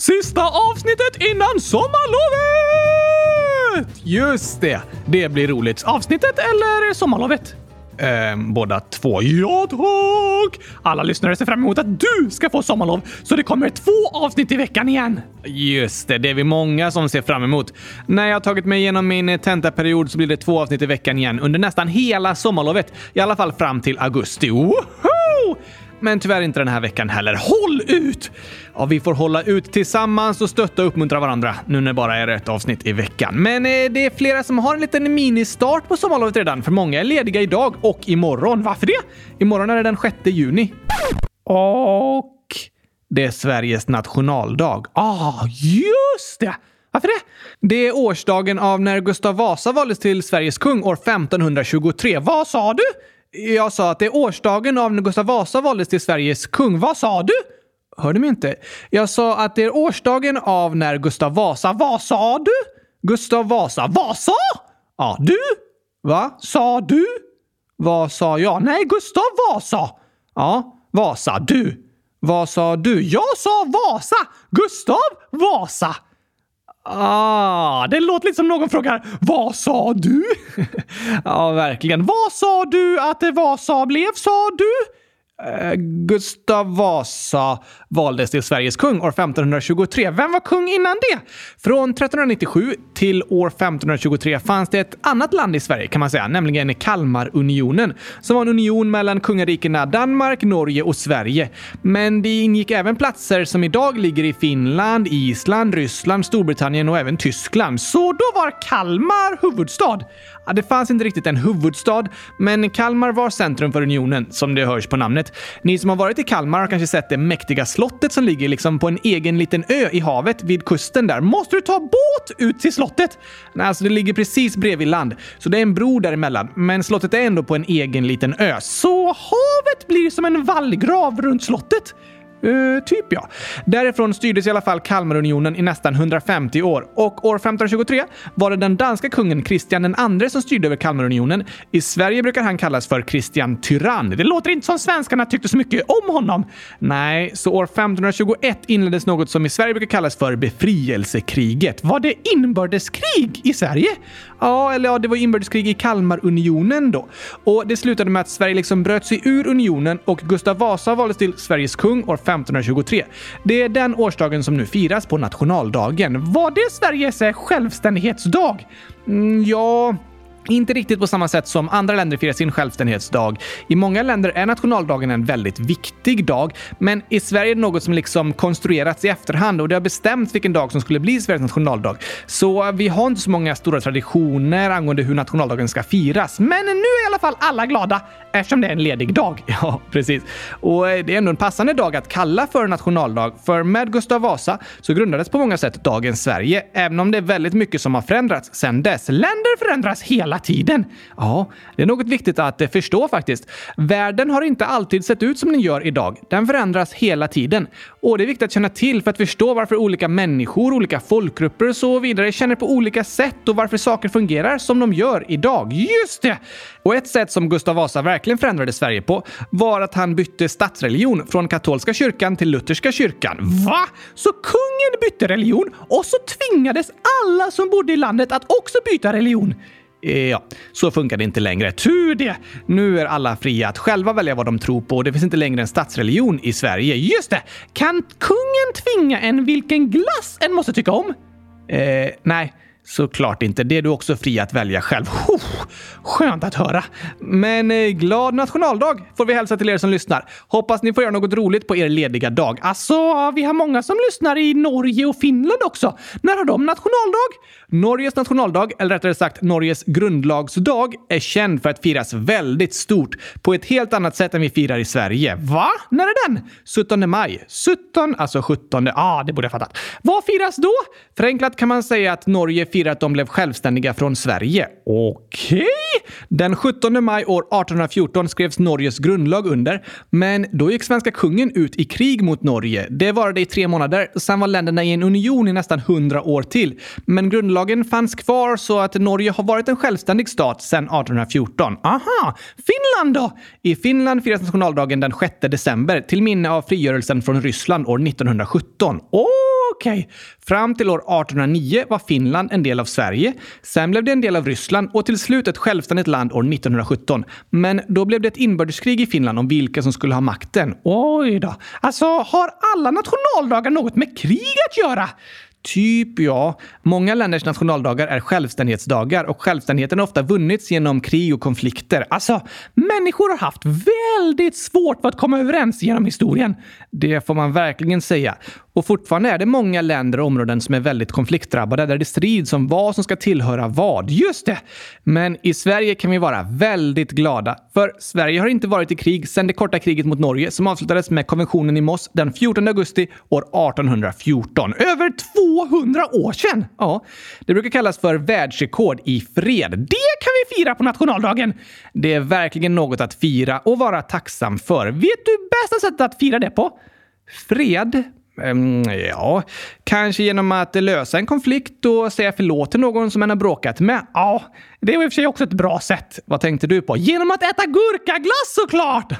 Sista avsnittet innan sommarlovet! Just det, det blir roligt. Avsnittet eller sommarlovet? Eh, båda två. Ja tack! Alla lyssnare ser fram emot att du ska få sommarlov, så det kommer två avsnitt i veckan igen. Just det, det är vi många som ser fram emot. När jag har tagit mig igenom min tentaperiod så blir det två avsnitt i veckan igen under nästan hela sommarlovet. I alla fall fram till augusti. Woho! Men tyvärr inte den här veckan heller. Håll ut! Ja, vi får hålla ut tillsammans och stötta och uppmuntra varandra nu när det bara är ett avsnitt i veckan. Men eh, det är flera som har en liten ministart på sommarlovet redan, för många är lediga idag och imorgon. Varför det? Imorgon är det den 6 juni. Och det är Sveriges nationaldag. Ah, just det! Varför det? Det är årsdagen av när Gustav Vasa valdes till Sveriges kung år 1523. Vad sa du? Jag sa att det är årsdagen av när Gustav Vasa valdes till Sveriges kung. Vad sa du? Hörde mig inte? Jag sa att det är årsdagen av när Gustav Vasa... Vad sa du? Gustav Vasa. Vasa? Ja, du? Va? Sa du? Vad sa jag? Nej, Gustav Vasa. Ja, Vasa. Du. Vad sa du? Jag sa Vasa! Gustav Vasa! Ah, det låter lite som någon frågar Vad sa du? ja, verkligen. Vad sa du att Vasa blev, sa du? Eh, Gustav Vasa valdes till Sveriges kung år 1523. Vem var kung innan det? Från 1397 till år 1523 fanns det ett annat land i Sverige kan man säga, nämligen Kalmarunionen, som var en union mellan kungarikena Danmark, Norge och Sverige. Men det ingick även platser som idag ligger i Finland, Island, Ryssland, Storbritannien och även Tyskland. Så då var Kalmar huvudstad. Ja, det fanns inte riktigt en huvudstad, men Kalmar var centrum för unionen, som det hörs på namnet. Ni som har varit i Kalmar har kanske sett det mäktiga slottet som ligger liksom på en egen liten ö i havet vid kusten där. Måste du ta båt ut till slottet? Nej, alltså det ligger precis bredvid land, så det är en bro däremellan. Men slottet är ändå på en egen liten ö, så havet blir som en vallgrav runt slottet. Uh, typ ja. Därifrån styrdes i alla fall Kalmarunionen i nästan 150 år och år 1523 var det den danska kungen Kristian II som styrde över Kalmarunionen. I Sverige brukar han kallas för Kristian Tyrann. Det låter inte som svenskarna tyckte så mycket om honom. Nej, så år 1521 inleddes något som i Sverige brukar kallas för befrielsekriget. Var det inbördeskrig i Sverige? Ja, eller ja, det var inbördeskrig i Kalmarunionen då. Och det slutade med att Sverige liksom bröt sig ur unionen och Gustav Vasa valdes till Sveriges kung år 1523. Det är den årsdagen som nu firas på nationaldagen. Var det Sveriges självständighetsdag? Mm, ja... Inte riktigt på samma sätt som andra länder firar sin självständighetsdag. I många länder är nationaldagen en väldigt viktig dag, men i Sverige är det något som liksom konstruerats i efterhand och det har bestämts vilken dag som skulle bli Sveriges nationaldag. Så vi har inte så många stora traditioner angående hur nationaldagen ska firas. Men nu är i alla fall alla glada eftersom det är en ledig dag. Ja, precis. Och eh, det är ändå en passande dag att kalla för nationaldag, för med Gustav Vasa så grundades på många sätt dagens Sverige, även om det är väldigt mycket som har förändrats sedan dess. Länder förändras hela tiden. Ja, det är något viktigt att eh, förstå faktiskt. Världen har inte alltid sett ut som den gör idag. Den förändras hela tiden. Och det är viktigt att känna till för att förstå varför olika människor, olika folkgrupper och så vidare känner på olika sätt och varför saker fungerar som de gör idag. Just det! Och ett sätt som Gustav Vasa verkligen förändrade Sverige på var att han bytte statsreligion från katolska kyrkan till lutherska kyrkan. Va? Så kungen bytte religion och så tvingades alla som bodde i landet att också byta religion? Eh, ja, så funkar det inte längre. Tur det! Nu är alla fria att själva välja vad de tror på och det finns inte längre en statsreligion i Sverige. Just det! Kan kungen tvinga en vilken glass en måste tycka om? Eh, nej. Såklart inte. Det är du också fri att välja själv. Oh, skönt att höra. Men eh, glad nationaldag får vi hälsa till er som lyssnar. Hoppas ni får göra något roligt på er lediga dag. Alltså, vi har många som lyssnar i Norge och Finland också. När har de nationaldag? Norges nationaldag, eller rättare sagt Norges grundlagsdag, är känd för att firas väldigt stort på ett helt annat sätt än vi firar i Sverige. Va? När är den? 17 maj. 17, alltså 17. Ja, ah, det borde jag fattat. Vad firas då? Förenklat kan man säga att Norge firar att de blev självständiga från Sverige. Okej? Okay. Den 17 maj år 1814 skrevs Norges grundlag under, men då gick svenska kungen ut i krig mot Norge. Det varade i tre månader, sen var länderna i en union i nästan hundra år till. Men grundlagen fanns kvar så att Norge har varit en självständig stat sedan 1814. Aha! Finland då? I Finland firas nationaldagen den 6 december till minne av frigörelsen från Ryssland år 1917. Okej! Okej. Okay. Fram till år 1809 var Finland en del av Sverige. Sen blev det en del av Ryssland och till slut ett självständigt land år 1917. Men då blev det ett inbördeskrig i Finland om vilka som skulle ha makten. Oj då. Alltså, har alla nationaldagar något med krig att göra? Typ ja. Många länders nationaldagar är självständighetsdagar och självständigheten har ofta vunnits genom krig och konflikter. Alltså, människor har haft väldigt svårt för att komma överens genom historien. Det får man verkligen säga. Och fortfarande är det många länder och områden som är väldigt konfliktdrabbade där det strids om vad som ska tillhöra vad. Just det! Men i Sverige kan vi vara väldigt glada. För Sverige har inte varit i krig sedan det korta kriget mot Norge som avslutades med konventionen i Moss den 14 augusti år 1814. Över 200 år sedan! Ja, det brukar kallas för världsrekord i fred. Det kan vi fira på nationaldagen! Det är verkligen något att fira och vara tacksam för. Vet du bästa sättet att fira det på? Fred Um, ja, kanske genom att lösa en konflikt och säga förlåt till någon som man har bråkat med. Ja, det är i och för sig också ett bra sätt. Vad tänkte du på? Genom att äta gurkaglass såklart!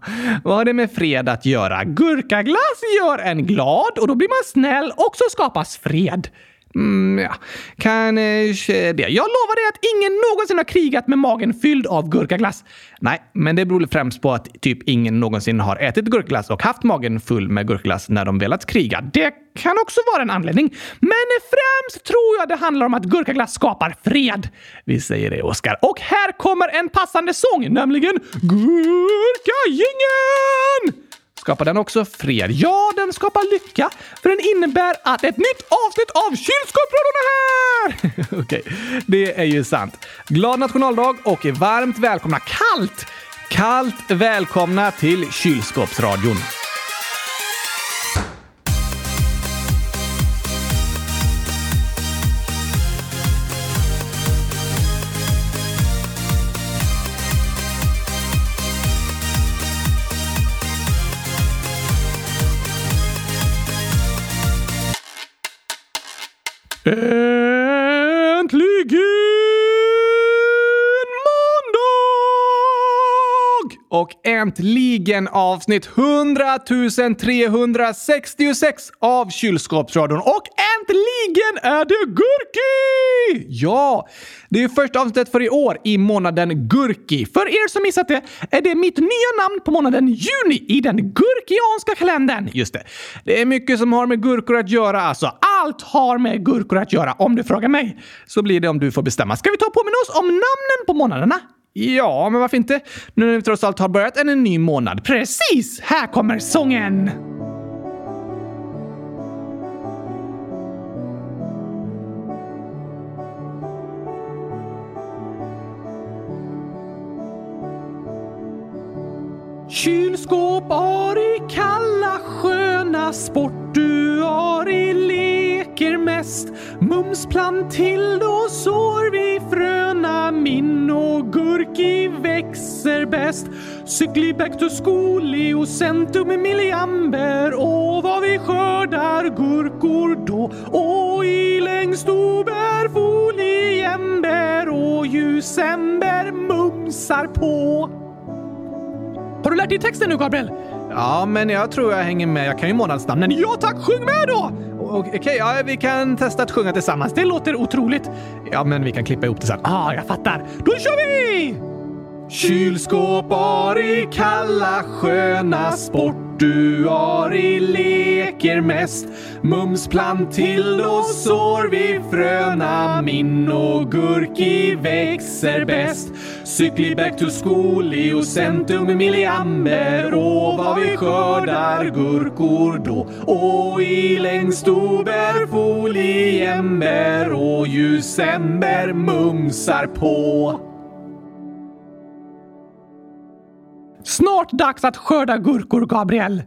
Vad har det med fred att göra? Gurkaglass gör en glad och då blir man snäll och så skapas fred. Mm, ja, kanske eh, det. Jag lovar dig att ingen någonsin har krigat med magen fylld av gurkaglass. Nej, men det beror främst på att typ ingen någonsin har ätit gurkaglass och haft magen full med gurkaglass när de velat kriga. Det kan också vara en anledning. Men främst tror jag det handlar om att gurkaglass skapar fred. Vi säger det, Oskar. Och här kommer en passande sång, nämligen Gurkagingen! Skapar den också fred? Ja, den skapar lycka. För den innebär att ett nytt avsnitt av Kylskåpsradion är här! Okej, okay. det är ju sant. Glad nationaldag och varmt välkomna, kallt, kallt välkomna till Kylskåpsradion. Äntligen Och äntligen avsnitt 100 366 av Kylskåpsradion. Och äntligen är det Gurki! Ja, det är första avsnittet för i år i månaden Gurki. För er som missat det är det mitt nya namn på månaden juni i den gurkianska kalendern. Just det. Det är mycket som har med gurkor att göra alltså. Allt har med gurkor att göra om du frågar mig. Så blir det om du får bestämma. Ska vi ta och påminna oss om namnen på månaderna? Ja, men varför inte? Nu när vi trots allt har börjat en ny månad. Precis! Här kommer sången! Kylskåp har i kalla sköna sport leker mest. Mums till då sår vi fröna min och gurki växer bäst. Cykli back to school och centum milliamber och vad vi skördar gurkor då och i längst ober foliember och ljusember mumsar på. Har du lärt dig texten nu, Gabriel? Ja, men jag tror jag hänger med. Jag kan ju månadsnamnen. Ja tack, sjung med då! Okej, okay, ja, vi kan testa att sjunga tillsammans. Det låter otroligt. Ja, men vi kan klippa ihop det sen. Ah, jag fattar. Då kör vi! Kylskåp i kalla sköna sport du har i leker mest. Mums till och sår vi fröna min och gurki växer bäst. Cykli back to school och centum milliamber och vad vi skördar gurkor då. Och i längst ober foliember och ljusember mumsar på. Snart dags att skörda gurkor, Gabriel.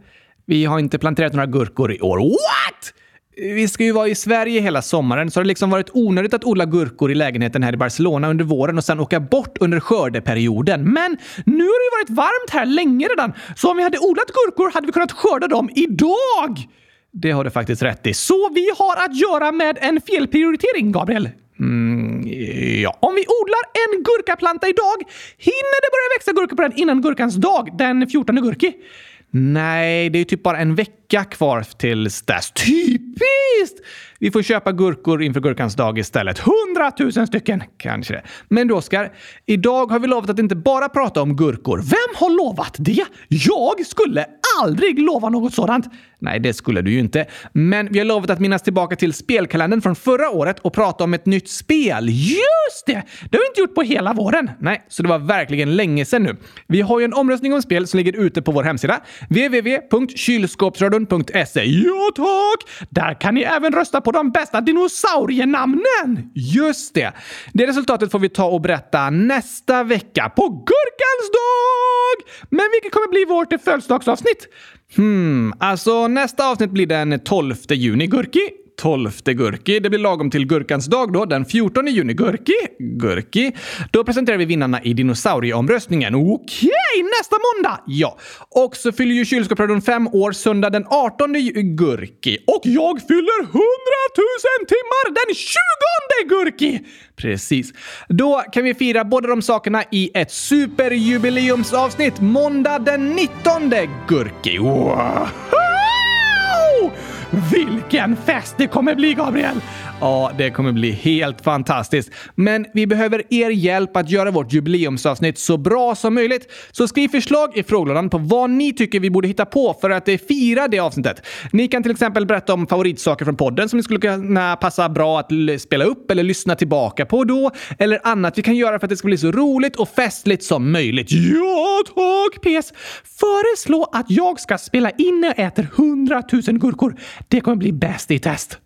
Vi har inte planterat några gurkor i år. What? Vi ska ju vara i Sverige hela sommaren, så det har liksom varit onödigt att odla gurkor i lägenheten här i Barcelona under våren och sen åka bort under skördeperioden. Men nu har det ju varit varmt här länge redan, så om vi hade odlat gurkor hade vi kunnat skörda dem idag! Det har du faktiskt rätt i. Så vi har att göra med en felprioritering, Gabriel. Mm, ja. Om vi odlar en gurkaplanta idag, hinner det börja växa gurka på den innan gurkans dag, den 14 gurki? Nej, det är ju typ bara en vecka kvar tills dess. Typiskt! Vi får köpa gurkor inför gurkans dag istället. Hundratusen stycken! Kanske det. Men du Oskar, idag har vi lovat att inte bara prata om gurkor. Vem har lovat det? Jag skulle aldrig lova något sådant. Nej, det skulle du ju inte. Men vi har lovat att minnas tillbaka till spelkalendern från förra året och prata om ett nytt spel. Just det! Det har vi inte gjort på hela våren. Nej, så det var verkligen länge sedan nu. Vi har ju en omröstning om spel som ligger ute på vår hemsida www.kylskåpsradion.se. Ja, tack! Där kan ni även rösta på de bästa dinosaurienamnen! Just det. Det resultatet får vi ta och berätta nästa vecka på Gurkans dag! Men vilket kommer bli vårt födelsedagsavsnitt? Hmm, alltså nästa avsnitt blir den 12 juni, Gurki. 12 Gurki. Det blir lagom till Gurkans dag då, den 14 juni. Gurki, Gurki. Då presenterar vi vinnarna i dinosaurieomröstningen. Okej, nästa måndag! Ja. Och så fyller ju kylskåpsradion fem år söndag den 18 Gurki. Och jag fyller 100 000 timmar den 20 Gurki! Precis. Då kan vi fira båda de sakerna i ett superjubileumsavsnitt måndag den 19 Gurki. Wow! Vilken fest det kommer bli, Gabriel! Ja, det kommer bli helt fantastiskt. Men vi behöver er hjälp att göra vårt jubileumsavsnitt så bra som möjligt. Så skriv förslag i frågelådan på vad ni tycker vi borde hitta på för att fira det avsnittet. Ni kan till exempel berätta om favoritsaker från podden som ni skulle kunna passa bra att spela upp eller lyssna tillbaka på då. Eller annat vi kan göra för att det ska bli så roligt och festligt som möjligt. Ja, tack! PS. Föreslå att jag ska spela in när jag äter 100 000 gurkor. Det kommer bli bäst i test.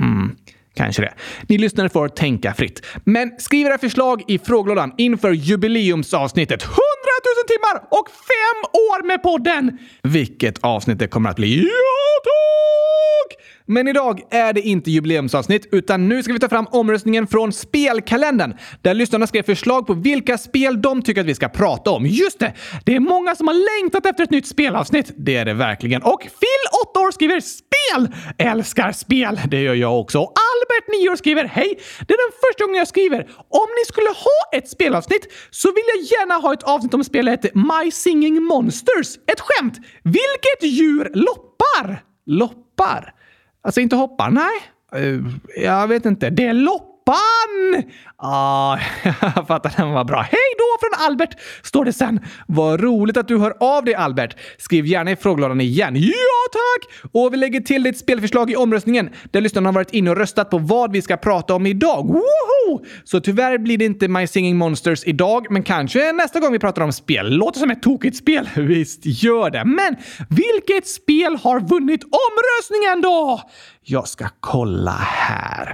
Mm. Kanske det. Ni lyssnare får tänka fritt. Men skriv era förslag i frågelådan inför jubileumsavsnittet. 100 000 timmar och fem år med podden! Vilket avsnitt det kommer att bli. Ja, tack! Men idag är det inte jubileumsavsnitt, utan nu ska vi ta fram omröstningen från spelkalendern, där lyssnarna skrev förslag på vilka spel de tycker att vi ska prata om. Just det! Det är många som har längtat efter ett nytt spelavsnitt. Det är det verkligen. Och Phil, 8 år, skriver spel! Älskar spel! Det gör jag också. Albert Robert, 9 år, skriver hej! Det är den första gången jag skriver. Om ni skulle ha ett spelavsnitt så vill jag gärna ha ett avsnitt om spelet My Singing Monsters. Ett skämt! Vilket djur loppar? Loppar? Alltså inte hoppar? Nej. Uh, jag vet inte. Det är lopp loppan! Ah, jag fattar, den var bra. Hej då från Albert, står det sen. Vad roligt att du hör av dig Albert. Skriv gärna i frågelådan igen. Ja tack! Och vi lägger till ditt spelförslag i omröstningen där lyssnarna har varit inne och röstat på vad vi ska prata om idag. Woho! Så tyvärr blir det inte My Singing Monsters idag, men kanske nästa gång vi pratar om spel. Låter som ett tokigt spel. Visst gör det. Men vilket spel har vunnit omröstningen då? Jag ska kolla här.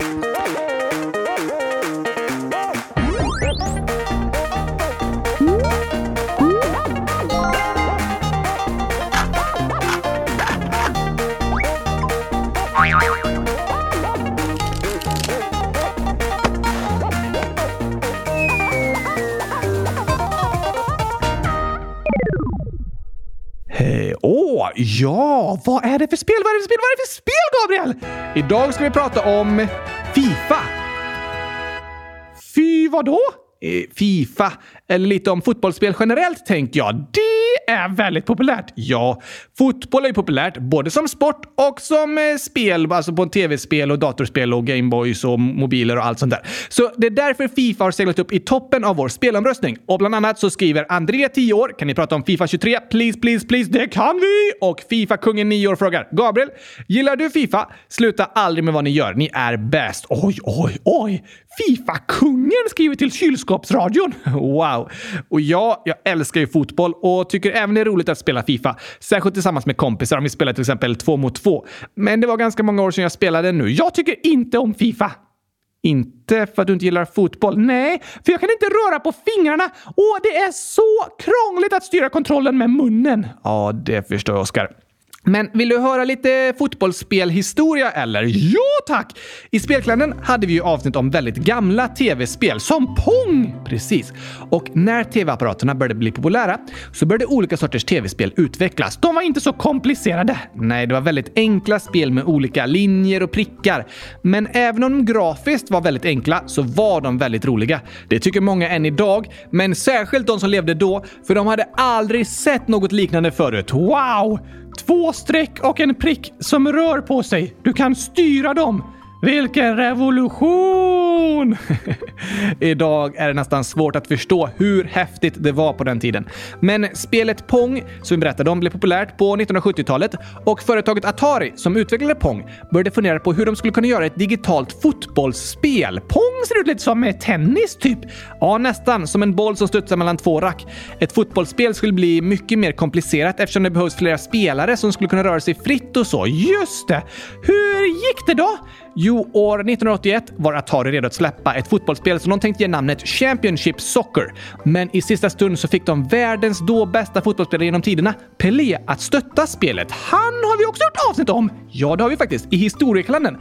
Åh, ja! Vad är det för spel? Vad är det för spel? Vad är det för spel, Gabriel? Idag ska vi prata om Fifa. Fy vadå? Eh, Fifa, eller lite om fotbollsspel generellt tänker jag. Det är väldigt populärt. Ja, fotboll är ju populärt både som sport och som eh, spel, alltså på tv-spel och datorspel och Gameboys och mobiler och allt sånt där. Så det är därför Fifa har seglat upp i toppen av vår spelomröstning. Och bland annat så skriver André, 10 år, kan ni prata om Fifa 23? Please, please, please. Det kan vi! Och Fifa-kungen, 9 år, frågar Gabriel, gillar du Fifa? Sluta aldrig med vad ni gör. Ni är bäst. Oj, oj, oj! Fifa-kungen skriver till kylskåpsradion. Wow! Och ja, jag älskar ju fotboll och tycker även det är roligt att spela Fifa. Särskilt tillsammans med kompisar om vi spelar till exempel två mot två. Men det var ganska många år sedan jag spelade nu. Jag tycker inte om Fifa. Inte för att du inte gillar fotboll. Nej, för jag kan inte röra på fingrarna och det är så krångligt att styra kontrollen med munnen. Ja, det förstår jag, Oskar. Men vill du höra lite fotbollsspelhistoria eller? Ja tack! I Spelklännen hade vi ju avsnitt om väldigt gamla tv-spel, som Pong! Precis. Och när tv-apparaterna började bli populära så började olika sorters tv-spel utvecklas. De var inte så komplicerade. Nej, det var väldigt enkla spel med olika linjer och prickar. Men även om de grafiskt var väldigt enkla så var de väldigt roliga. Det tycker många än idag, men särskilt de som levde då, för de hade aldrig sett något liknande förut. Wow! Två streck och en prick som rör på sig. Du kan styra dem. Vilken revolution! Idag är det nästan svårt att förstå hur häftigt det var på den tiden. Men spelet Pong, som vi berättade om, blev populärt på 1970-talet och företaget Atari, som utvecklade Pong, började fundera på hur de skulle kunna göra ett digitalt fotbollsspel. Pong ser ut lite som tennis, typ. Ja, nästan. Som en boll som studsar mellan två rack. Ett fotbollsspel skulle bli mycket mer komplicerat eftersom det behövs flera spelare som skulle kunna röra sig fritt och så. Just det! Hur gick det då? Jo, år 1981 var Atari redo att släppa ett fotbollsspel som de tänkte ge namnet Championship Soccer. Men i sista stund så fick de världens då bästa fotbollsspelare genom tiderna, Pelé, att stötta spelet. Han har vi också gjort avsnitt om! Ja, det har vi faktiskt, i historiekalendern.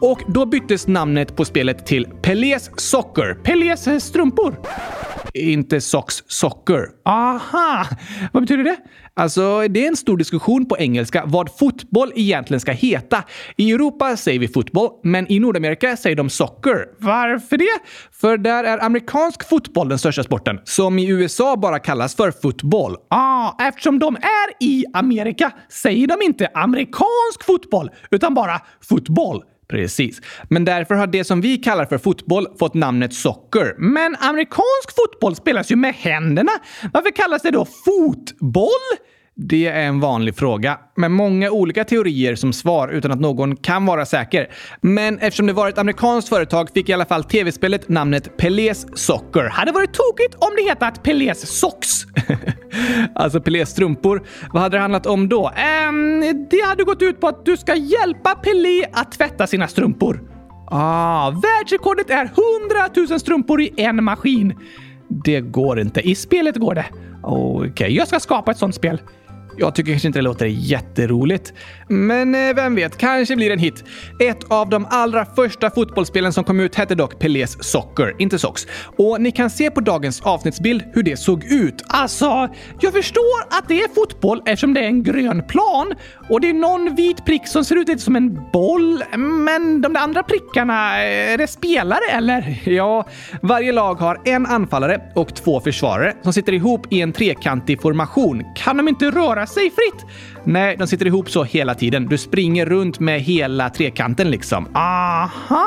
Och då byttes namnet på spelet till Pelés Soccer. Pelés strumpor. Inte socks socker. Aha! Vad betyder det? Alltså, det är en stor diskussion på engelska vad fotboll egentligen ska heta. I Europa säger vi fotboll, men i Nordamerika säger de soccer. Varför det? För där är amerikansk fotboll den största sporten, som i USA bara kallas för fotboll. Ah, eftersom de är i Amerika säger de inte amerikansk fotboll, utan bara fotboll. Precis. Men därför har det som vi kallar för fotboll fått namnet socker. Men amerikansk fotboll spelas ju med händerna. Varför kallas det då fotboll? Det är en vanlig fråga, med många olika teorier som svar utan att någon kan vara säker. Men eftersom det var ett amerikanskt företag fick i alla fall tv-spelet namnet Pelés Socker. Hade varit tokigt om det hetat Pelés Socks. alltså Pelés strumpor. Vad hade det handlat om då? Um, det hade gått ut på att du ska hjälpa Pelé att tvätta sina strumpor. Ah, världsrekordet är 100 000 strumpor i en maskin. Det går inte. I spelet går det. Okej, okay, jag ska skapa ett sånt spel. Jag tycker kanske inte det låter jätteroligt. Men eh, vem vet, kanske blir det en hit. Ett av de allra första fotbollsspelen som kom ut hette dock Pelés Soccer, inte Sox. Och ni kan se på dagens avsnittsbild hur det såg ut. Alltså, jag förstår att det är fotboll eftersom det är en grön plan och det är någon vit prick som ser ut lite som en boll. Men de där andra prickarna, eh, är det spelare eller? Ja, varje lag har en anfallare och två försvarare som sitter ihop i en trekantig formation. Kan de inte röra röra sig fritt. Nej, de sitter ihop så hela tiden. Du springer runt med hela trekanten liksom. Aha!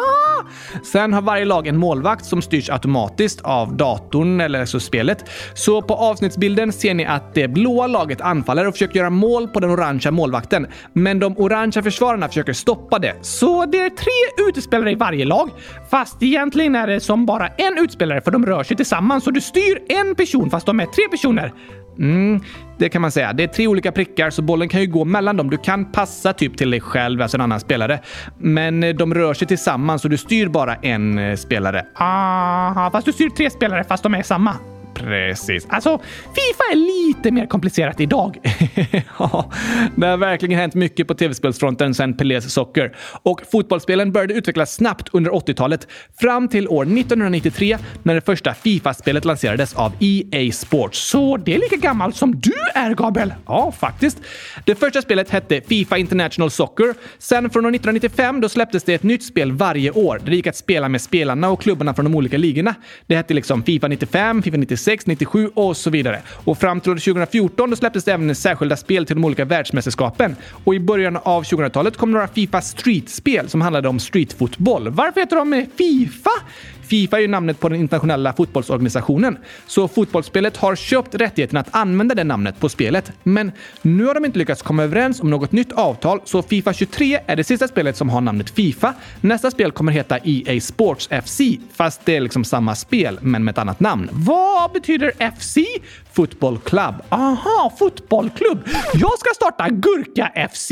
Sen har varje lag en målvakt som styrs automatiskt av datorn eller så spelet. Så på avsnittsbilden ser ni att det blåa laget anfaller och försöker göra mål på den orangea målvakten. Men de orangea försvararna försöker stoppa det. Så det är tre utespelare i varje lag. Fast egentligen är det som bara en utspelare för de rör sig tillsammans så du styr en person fast de är tre personer. Mm, det kan man säga. Det är tre olika prickar så bollen kan ju gå mellan dem. Du kan passa typ till dig själv, alltså en annan spelare. Men eh, de rör sig tillsammans och du styr bara en eh, spelare. Aha, fast du styr tre spelare fast de är samma. Precis. Alltså, Fifa är lite mer komplicerat idag. ja, det har verkligen hänt mycket på tv-spelsfronten sedan Pelés socker. Och fotbollsspelen började utvecklas snabbt under 80-talet fram till år 1993 när det första Fifa-spelet lanserades av EA Sports. Så det är lika gammalt som du är, Gabriel? Ja, faktiskt. Det första spelet hette Fifa International Soccer. Sen från år 1995 då släpptes det ett nytt spel varje år där det gick att spela med spelarna och klubbarna från de olika ligorna. Det hette liksom Fifa 95, Fifa 96 96, 97 och så vidare. Och fram till 2014 då släpptes det även särskilda spel till de olika världsmästerskapen. Och i början av 2000-talet kom några Fifa Street-spel som handlade om streetfotboll. Varför heter de Fifa? Fifa är ju namnet på den internationella fotbollsorganisationen, så fotbollsspelet har köpt rättigheten att använda det namnet på spelet. Men nu har de inte lyckats komma överens om något nytt avtal, så Fifa 23 är det sista spelet som har namnet Fifa. Nästa spel kommer heta EA Sports FC, fast det är liksom samma spel, men med ett annat namn. Vad betyder FC? Football Club. Aha, fotbollklubb. Jag ska starta Gurka FC.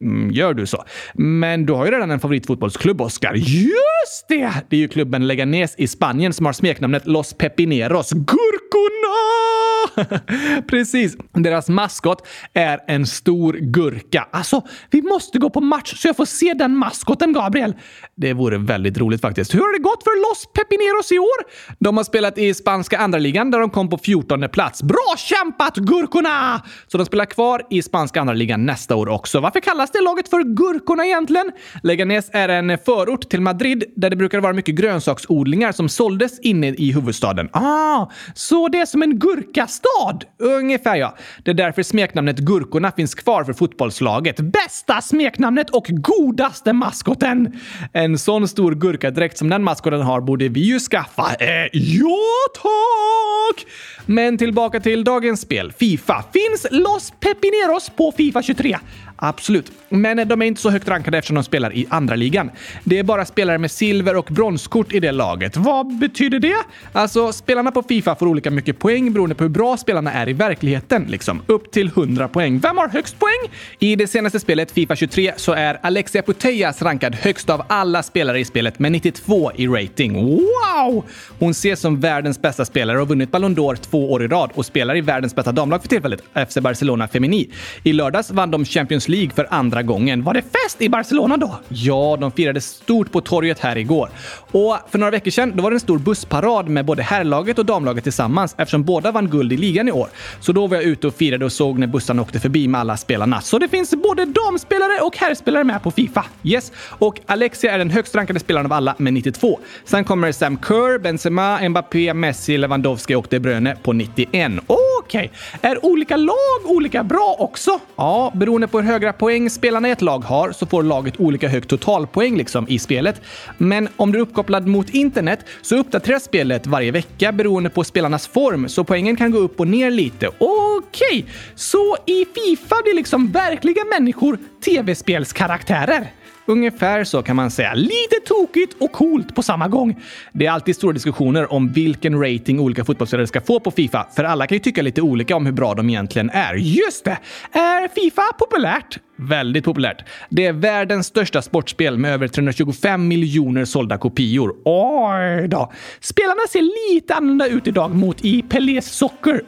Mm, gör du så? Men du har ju redan en favoritfotbollsklubb, Oskar. Just det! Det är ju klubben Leganes i Spanien som har smeknamnet Los Pepineros. Gurkorna! Precis. Deras maskot är en stor gurka. Alltså, vi måste gå på match så jag får se den maskoten, Gabriel. Det vore väldigt roligt faktiskt. Hur har det gått för Los Pepineros i år? De har spelat i spanska andra ligan där de kom på 14 plats. Bra kämpat, Gurkorna! Så de spelar kvar i spanska andra ligan nästa år också. Varför kallas det laget för Gurkorna egentligen? Leganes är en förort till Madrid där det brukar vara mycket grönsaksodlingar som såldes inne i huvudstaden. Ah, så det är som en gurka stad? Ungefär ja. Det är därför smeknamnet Gurkorna finns kvar för fotbollslaget. Bästa smeknamnet och godaste maskoten! En sån stor gurkadräkt som den maskoten har borde vi ju skaffa. Eh, ja tack! Men tillbaka till dagens spel, Fifa. Finns Los Pepineros på Fifa 23? Absolut, men de är inte så högt rankade eftersom de spelar i andra ligan. Det är bara spelare med silver och bronskort i det laget. Vad betyder det? Alltså, spelarna på Fifa får olika mycket poäng beroende på hur bra spelarna är i verkligheten. Liksom upp till 100 poäng. Vem har högst poäng? I det senaste spelet, Fifa 23, så är Alexia Putellas rankad högst av alla spelare i spelet med 92 i rating. Wow! Hon ses som världens bästa spelare och har vunnit Ballon d'Or två år i rad och spelar i världens bästa damlag för tillfället, FC Barcelona Femini. I lördags vann de Champions League för andra gången. Var det fest i Barcelona då? Ja, de firade stort på torget här igår. Och för några veckor sedan då var det en stor bussparad med både herrlaget och damlaget tillsammans eftersom båda vann guld i ligan i år. Så då var jag ute och firade och såg när bussarna åkte förbi med alla spelarna. Så det finns både damspelare och herrspelare med på Fifa. Yes, och Alexia är den högst rankade spelaren av alla med 92. Sen kommer Sam Kerr, Benzema, Mbappé, Messi, Lewandowski och De Bruyne på 91. Okej, okay. är olika lag olika bra också? Ja, beroende på hur hög höga poäng spelarna i ett lag har så får laget olika hög totalpoäng liksom i spelet. Men om du är uppkopplad mot internet så uppdateras spelet varje vecka beroende på spelarnas form, så poängen kan gå upp och ner lite. Okej, okay. så i Fifa blir liksom verkliga människor tv-spelskaraktärer? Ungefär så kan man säga. Lite tokigt och coolt på samma gång. Det är alltid stora diskussioner om vilken rating olika fotbollsspelare ska få på Fifa, för alla kan ju tycka lite olika om hur bra de egentligen är. Just det! Är Fifa populärt? Väldigt populärt. Det är världens största sportspel med över 325 miljoner sålda kopior. Oj då! Spelarna ser lite annorlunda ut idag mot i Pelés Soccer.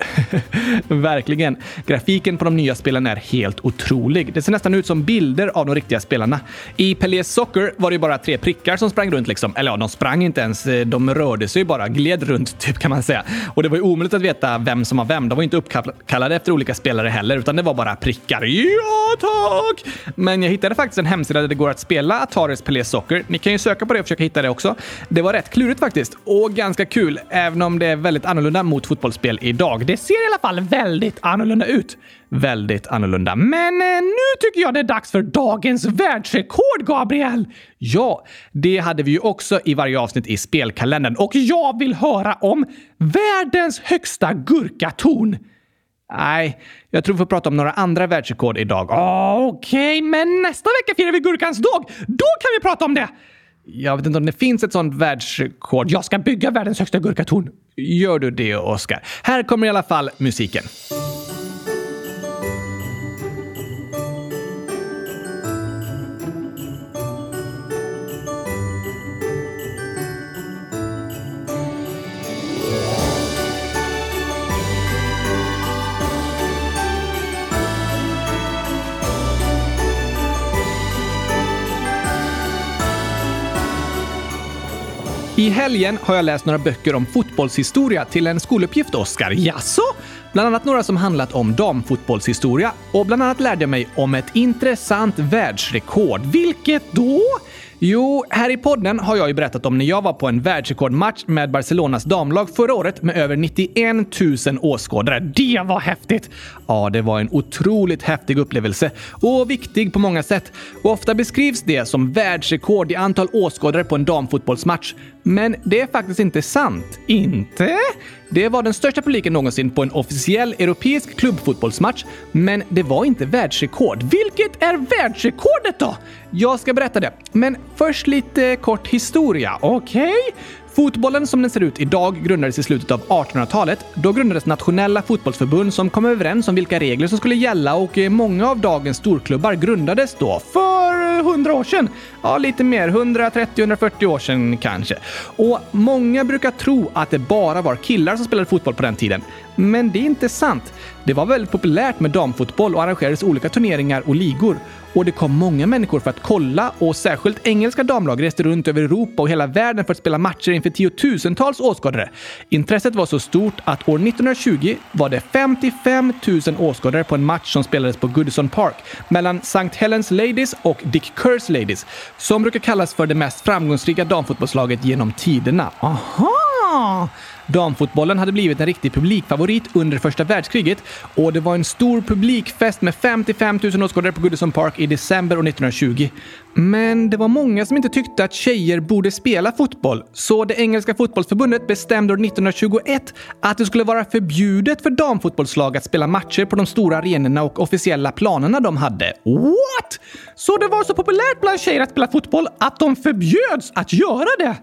Verkligen. Grafiken på de nya spelen är helt otrolig. Det ser nästan ut som bilder av de riktiga spelarna. I Pelés Soccer var det bara tre prickar som sprang runt liksom. Eller ja, de sprang inte ens. De rörde sig bara, gled runt typ kan man säga. Och det var ju omöjligt att veta vem som var vem. De var inte uppkallade efter olika spelare heller, utan det var bara prickar. Ja, tack! Sak. Men jag hittade faktiskt en hemsida där det går att spela Ataris Pelé Soccer. Ni kan ju söka på det och försöka hitta det också. Det var rätt klurigt faktiskt och ganska kul, även om det är väldigt annorlunda mot fotbollsspel idag. Det ser i alla fall väldigt annorlunda ut. Väldigt annorlunda. Men eh, nu tycker jag det är dags för dagens världsrekord, Gabriel! Ja, det hade vi ju också i varje avsnitt i spelkalendern och jag vill höra om världens högsta gurkatorn. Nej, jag tror vi får prata om några andra världsrekord idag. Ah, okej, okay, men nästa vecka firar vi Gurkans dag. Då kan vi prata om det! Jag vet inte om det finns ett sånt världsrekord. Jag ska bygga världens högsta gurkatorn. Gör du det, Oskar? Här kommer i alla fall musiken. I helgen har jag läst några böcker om fotbollshistoria till en skoluppgift, Oskar. Jaså? Bland annat några som handlat om damfotbollshistoria och bland annat lärde jag mig om ett intressant världsrekord. Vilket då? Jo, här i podden har jag ju berättat om när jag var på en världsrekordmatch med Barcelonas damlag förra året med över 91 000 åskådare. Det var häftigt! Ja, det var en otroligt häftig upplevelse och viktig på många sätt. Och ofta beskrivs det som världsrekord i antal åskådare på en damfotbollsmatch. Men det är faktiskt inte sant. Inte? Det var den största publiken någonsin på en officiell europeisk klubbfotbollsmatch, men det var inte världsrekord. Vilket är världsrekordet då? Jag ska berätta det, men först lite kort historia, okej? Okay? Fotbollen som den ser ut idag grundades i slutet av 1800-talet. Då grundades nationella fotbollsförbund som kom överens om vilka regler som skulle gälla och eh, många av dagens storklubbar grundades då för eh, 100 år sedan. Ja, lite mer. 130-140 år sedan kanske. Och många brukar tro att det bara var killar som spelade fotboll på den tiden. Men det är inte sant. Det var väldigt populärt med damfotboll och arrangerades olika turneringar och ligor. Och det kom många människor för att kolla och särskilt engelska damlag reste runt över Europa och hela världen för att spela matcher inför tiotusentals åskådare. Intresset var så stort att år 1920 var det 55 000 åskådare på en match som spelades på Goodison Park mellan St. Helens Ladies och Dick Kerrs Ladies, som brukar kallas för det mest framgångsrika damfotbollslaget genom tiderna. Aha! Aha! Damfotbollen hade blivit en riktig publikfavorit under första världskriget och det var en stor publikfest med 55 000 åskådare på Goodison Park i december 1920. Men det var många som inte tyckte att tjejer borde spela fotboll, så det engelska fotbollsförbundet bestämde år 1921 att det skulle vara förbjudet för damfotbollslag att spela matcher på de stora arenorna och officiella planerna de hade. What? Så det var så populärt bland tjejer att spela fotboll att de förbjöds att göra det?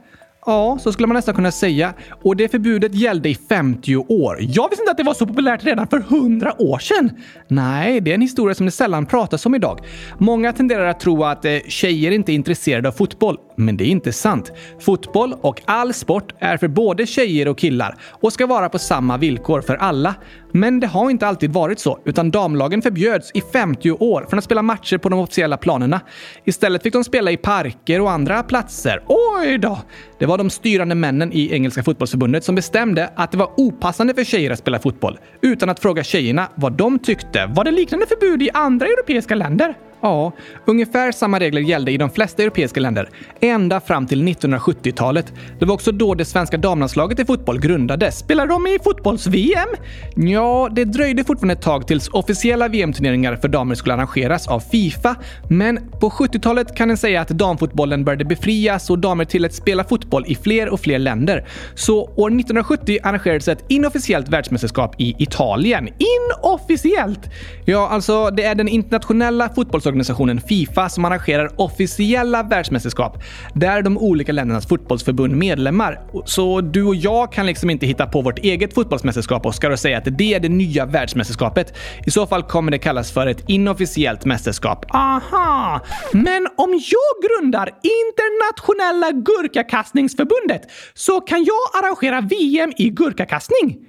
Ja, så skulle man nästan kunna säga. Och det förbudet gällde i 50 år. Jag visste inte att det var så populärt redan för 100 år sedan. Nej, det är en historia som det sällan pratas om idag. Många tenderar att tro att eh, tjejer inte är intresserade av fotboll. Men det är inte sant. Fotboll och all sport är för både tjejer och killar och ska vara på samma villkor för alla. Men det har inte alltid varit så, utan damlagen förbjöds i 50 år från att spela matcher på de officiella planerna. Istället fick de spela i parker och andra platser. Oj då! Det var de styrande männen i Engelska fotbollsförbundet som bestämde att det var opassande för tjejer att spela fotboll, utan att fråga tjejerna vad de tyckte. Var det liknande förbud i andra europeiska länder? Ja, ungefär samma regler gällde i de flesta europeiska länder. Ända fram till 1970-talet. Det var också då det svenska damlandslaget i fotboll grundades. Spelade de i fotbolls-VM? Ja, det dröjde fortfarande ett tag tills officiella VM-turneringar för damer skulle arrangeras av Fifa. Men på 70-talet kan en säga att damfotbollen började befrias och damer tilläts spela fotboll i fler och fler länder. Så år 1970 arrangerades ett inofficiellt världsmästerskap i Italien. Inofficiellt! Ja, alltså det är den internationella fotbollsorganisationen organisationen Fifa som arrangerar officiella världsmästerskap. Där de olika ländernas fotbollsförbund medlemmar. Så du och jag kan liksom inte hitta på vårt eget fotbollsmästerskap, Oskar, och säga att det är det nya världsmästerskapet. I så fall kommer det kallas för ett inofficiellt mästerskap. Aha! Men om jag grundar Internationella Gurkakastningsförbundet så kan jag arrangera VM i gurkakastning?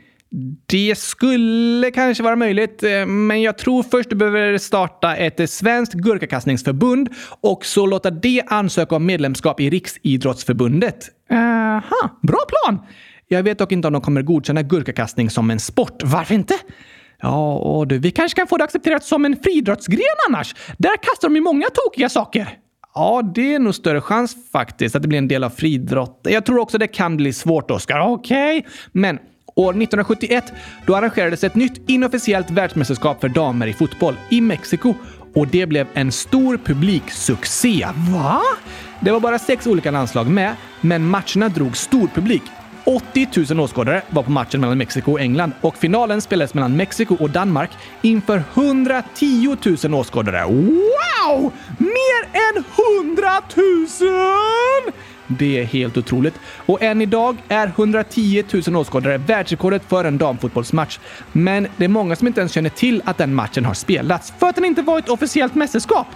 Det skulle kanske vara möjligt, eh, men jag tror först du behöver starta ett svenskt gurkakastningsförbund och så låta det ansöka om medlemskap i Riksidrottsförbundet. Aha, bra plan! Jag vet dock inte om de kommer godkänna gurkakastning som en sport. Varför inte? Ja, och du, vi kanske kan få det accepterat som en friidrottsgren annars. Där kastar de ju många tokiga saker. Ja, det är nog större chans faktiskt att det blir en del av friidrott. Jag tror också det kan bli svårt, Oskar. Okej, okay. men År 1971 då arrangerades ett nytt inofficiellt världsmästerskap för damer i fotboll i Mexiko och det blev en stor publiksuccé. Va? Det var bara sex olika landslag med, men matcherna drog stor publik. 80 000 åskådare var på matchen mellan Mexiko och England och finalen spelades mellan Mexiko och Danmark inför 110 000 åskådare. Wow! Mer än 100 000! Det är helt otroligt. Och än idag är 110 000 åskådare världsrekordet för en damfotbollsmatch. Men det är många som inte ens känner till att den matchen har spelats för att den inte var ett officiellt mästerskap.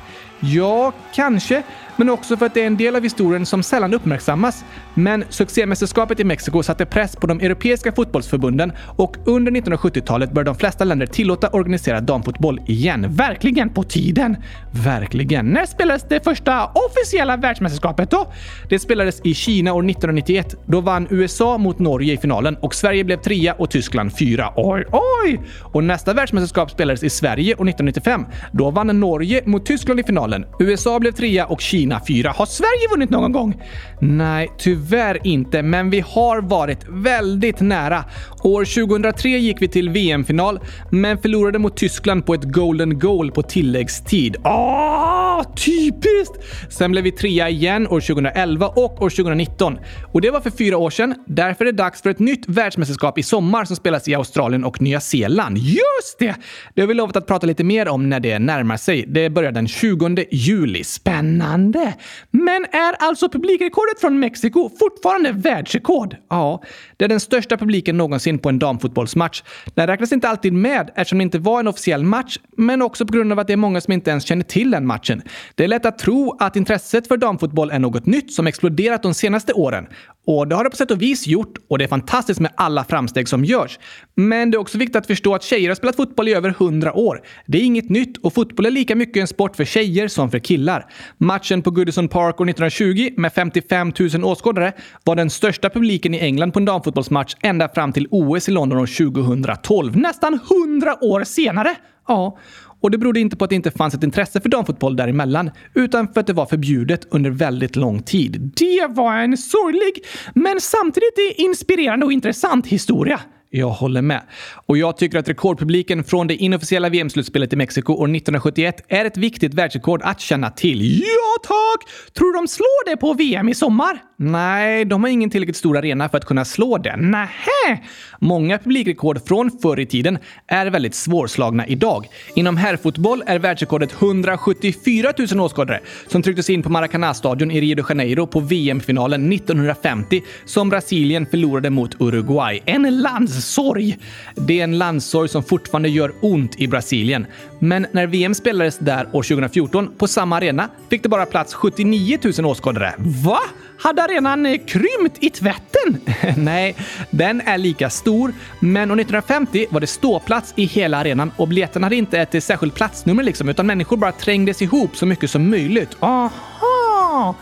Ja, kanske men också för att det är en del av historien som sällan uppmärksammas. Men succémästerskapet i Mexiko satte press på de europeiska fotbollsförbunden och under 1970-talet började de flesta länder tillåta organiserad damfotboll igen. Verkligen på tiden! Verkligen. När spelades det första officiella världsmästerskapet då? Det spelades i Kina år 1991. Då vann USA mot Norge i finalen och Sverige blev trea och Tyskland fyra. Oj, oj! Och nästa världsmästerskap spelades i Sverige år 1995. Då vann Norge mot Tyskland i finalen. USA blev trea och Kina fyra. Har Sverige vunnit någon gång? Nej, tyvärr inte, men vi har varit väldigt nära. År 2003 gick vi till VM-final, men förlorade mot Tyskland på ett golden goal på tilläggstid. Ah, typiskt! Sen blev vi trea igen år 2011 och år 2019. Och det var för fyra år sedan. Därför är det dags för ett nytt världsmästerskap i sommar som spelas i Australien och Nya Zeeland. Just det! Det har vi lovat att prata lite mer om när det närmar sig. Det börjar den 20 juli. Spännande! Men är alltså publikrekordet från Mexiko fortfarande världsrekord? Ja, det är den största publiken någonsin på en damfotbollsmatch. Den räknas inte alltid med eftersom det inte var en officiell match, men också på grund av att det är många som inte ens känner till den matchen. Det är lätt att tro att intresset för damfotboll är något nytt som exploderat de senaste åren. Och det har det på sätt och vis gjort och det är fantastiskt med alla framsteg som görs. Men det är också viktigt att förstå att tjejer har spelat fotboll i över 100 år. Det är inget nytt och fotboll är lika mycket en sport för tjejer som för killar. Matchen på Goodison Park år 1920 med 55 000 åskådare var den största publiken i England på en damfotbollsmatch ända fram till OS i London år 2012. Nästan 100 år senare! Ja, och det berodde inte på att det inte fanns ett intresse för damfotboll däremellan, utan för att det var förbjudet under väldigt lång tid. Det var en sorglig, men samtidigt inspirerande och intressant historia. Jag håller med. Och jag tycker att rekordpubliken från det inofficiella VM-slutspelet i Mexiko år 1971 är ett viktigt världsrekord att känna till. Ja tack! Tror du de slår det på VM i sommar? Nej, de har ingen tillräckligt stor arena för att kunna slå det. Nähä! Många publikrekord från förr i tiden är väldigt svårslagna idag. Inom herrfotboll är världsrekordet 174 000 åskådare som trycktes in på Maracanã-stadion i Rio de Janeiro på VM-finalen 1950 som Brasilien förlorade mot Uruguay. En landssorg! Det är en landssorg som fortfarande gör ont i Brasilien. Men när VM spelades där år 2014 på samma arena fick det bara plats 79 000 åskådare. Va? Hade arenan eh, krympt i tvätten? Nej, den är lika stor, men år 1950 var det ståplats i hela arenan och biljetterna hade inte ett eh, särskilt platsnummer liksom, utan människor bara trängdes ihop så mycket som möjligt. Aha!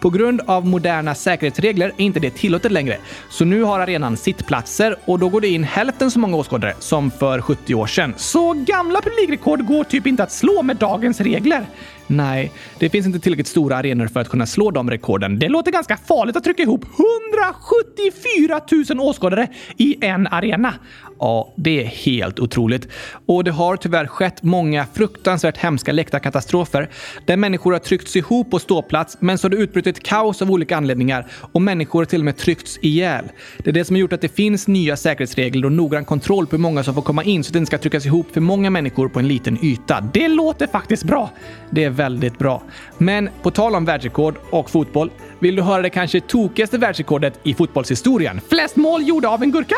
På grund av moderna säkerhetsregler är inte det tillåtet längre. Så nu har arenan sittplatser och då går det in hälften så många åskådare som för 70 år sedan. Så gamla publikrekord går typ inte att slå med dagens regler? Nej, det finns inte tillräckligt stora arenor för att kunna slå de rekorden. Det låter ganska farligt att trycka ihop 174 000 åskådare i en arena. Ja, det är helt otroligt. Och det har tyvärr skett många fruktansvärt hemska läktarkatastrofer där människor har tryckts ihop på ståplats men så har det utbrutit kaos av olika anledningar och människor har till och med tryckts ihjäl. Det är det som har gjort att det finns nya säkerhetsregler och noggrann kontroll på hur många som får komma in så att det inte ska tryckas ihop för många människor på en liten yta. Det låter faktiskt bra. Det är väldigt bra. Men på tal om världsrekord och fotboll, vill du höra det kanske tokigaste världsrekordet i fotbollshistorien? Flest mål gjorda av en gurka?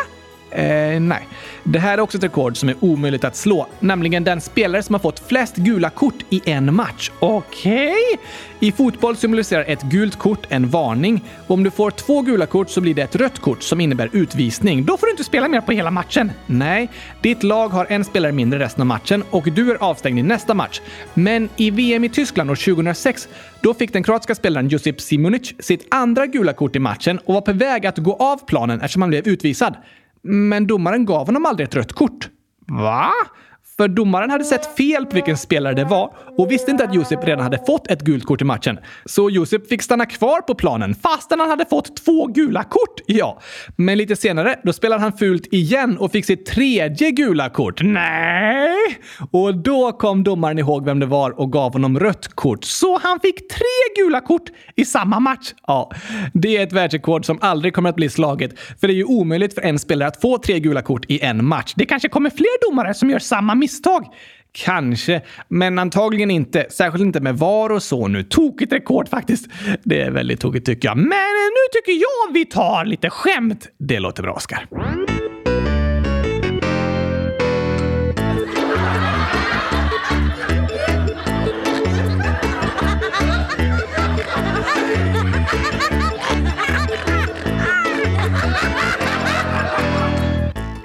Eh, nej. Det här är också ett rekord som är omöjligt att slå, nämligen den spelare som har fått flest gula kort i en match. Okej? Okay. I fotboll symboliserar ett gult kort en varning. Och om du får två gula kort så blir det ett rött kort som innebär utvisning. Då får du inte spela mer på hela matchen. Nej, ditt lag har en spelare mindre resten av matchen och du är avstängd i nästa match. Men i VM i Tyskland år 2006, då fick den kroatiska spelaren Josip Simunic sitt andra gula kort i matchen och var på väg att gå av planen eftersom han blev utvisad. Men domaren gav honom aldrig ett rött kort. Va? För domaren hade sett fel på vilken spelare det var och visste inte att Josip redan hade fått ett gult kort i matchen. Så Josip fick stanna kvar på planen fastän han hade fått två gula kort. Ja, men lite senare då spelade han fult igen och fick sitt tredje gula kort. Nej! Och då kom domaren ihåg vem det var och gav honom rött kort. Så han fick tre gula kort i samma match? Ja, det är ett världsrekord som aldrig kommer att bli slaget. För det är ju omöjligt för en spelare att få tre gula kort i en match. Det kanske kommer fler domare som gör samma misstag. Kanske, men antagligen inte. Särskilt inte med VAR och så nu. Tokigt rekord faktiskt. Det är väldigt tokigt tycker jag. Men nu tycker jag vi tar lite skämt. Det låter bra, Oskar.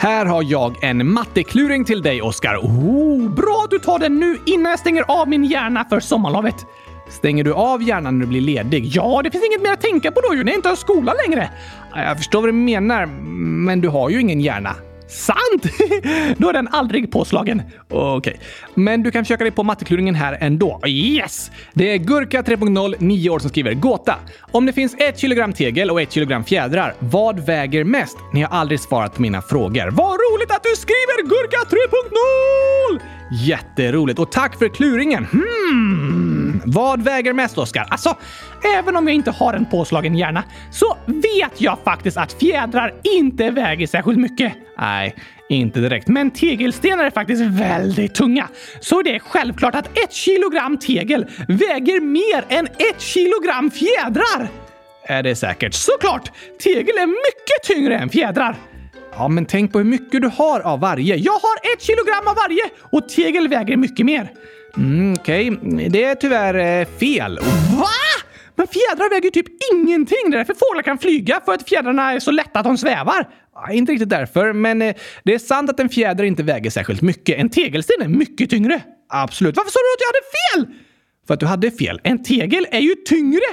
Här har jag en mattekluring till dig, Oskar. Oh, bra du tar den nu innan jag stänger av min hjärna för sommarlovet. Stänger du av hjärnan när du blir ledig? Ja, det finns inget mer att tänka på då ju när jag inte har skola längre. Jag förstår vad du menar, men du har ju ingen hjärna. Sant! Då är den aldrig påslagen. Okej. Okay. Men du kan försöka dig på mattekluringen här ändå. Yes! Det är Gurka 3.0, 9 år, som skriver Gåta. Om det finns ett kilogram tegel och ett kilogram fjädrar, vad väger mest? Ni har aldrig svarat på mina frågor. Vad roligt att du skriver Gurka 3.0! Jätteroligt och tack för kluringen. Hmm. Vad väger mest, Oskar? Alltså, även om jag inte har en påslagen hjärna så vet jag faktiskt att fjädrar inte väger särskilt mycket. Nej, inte direkt. Men tegelstenar är faktiskt väldigt tunga. Så det är självklart att ett kilogram tegel väger mer än ett kilogram fjädrar. Är det säkert? Såklart! Tegel är mycket tyngre än fjädrar. Ja, men tänk på hur mycket du har av varje. Jag har ett kilogram av varje och tegel väger mycket mer. Mm, Okej, okay. det är tyvärr eh, fel. Va? Men fjädrar väger ju typ ingenting. Det är därför fåglar kan flyga, för att fjädrarna är så lätta att de svävar. Ja, inte riktigt därför, men eh, det är sant att en fjäder inte väger särskilt mycket. En tegelsten är mycket tyngre. Absolut. Varför sa du att jag hade fel? För att du hade fel. En tegel är ju tyngre.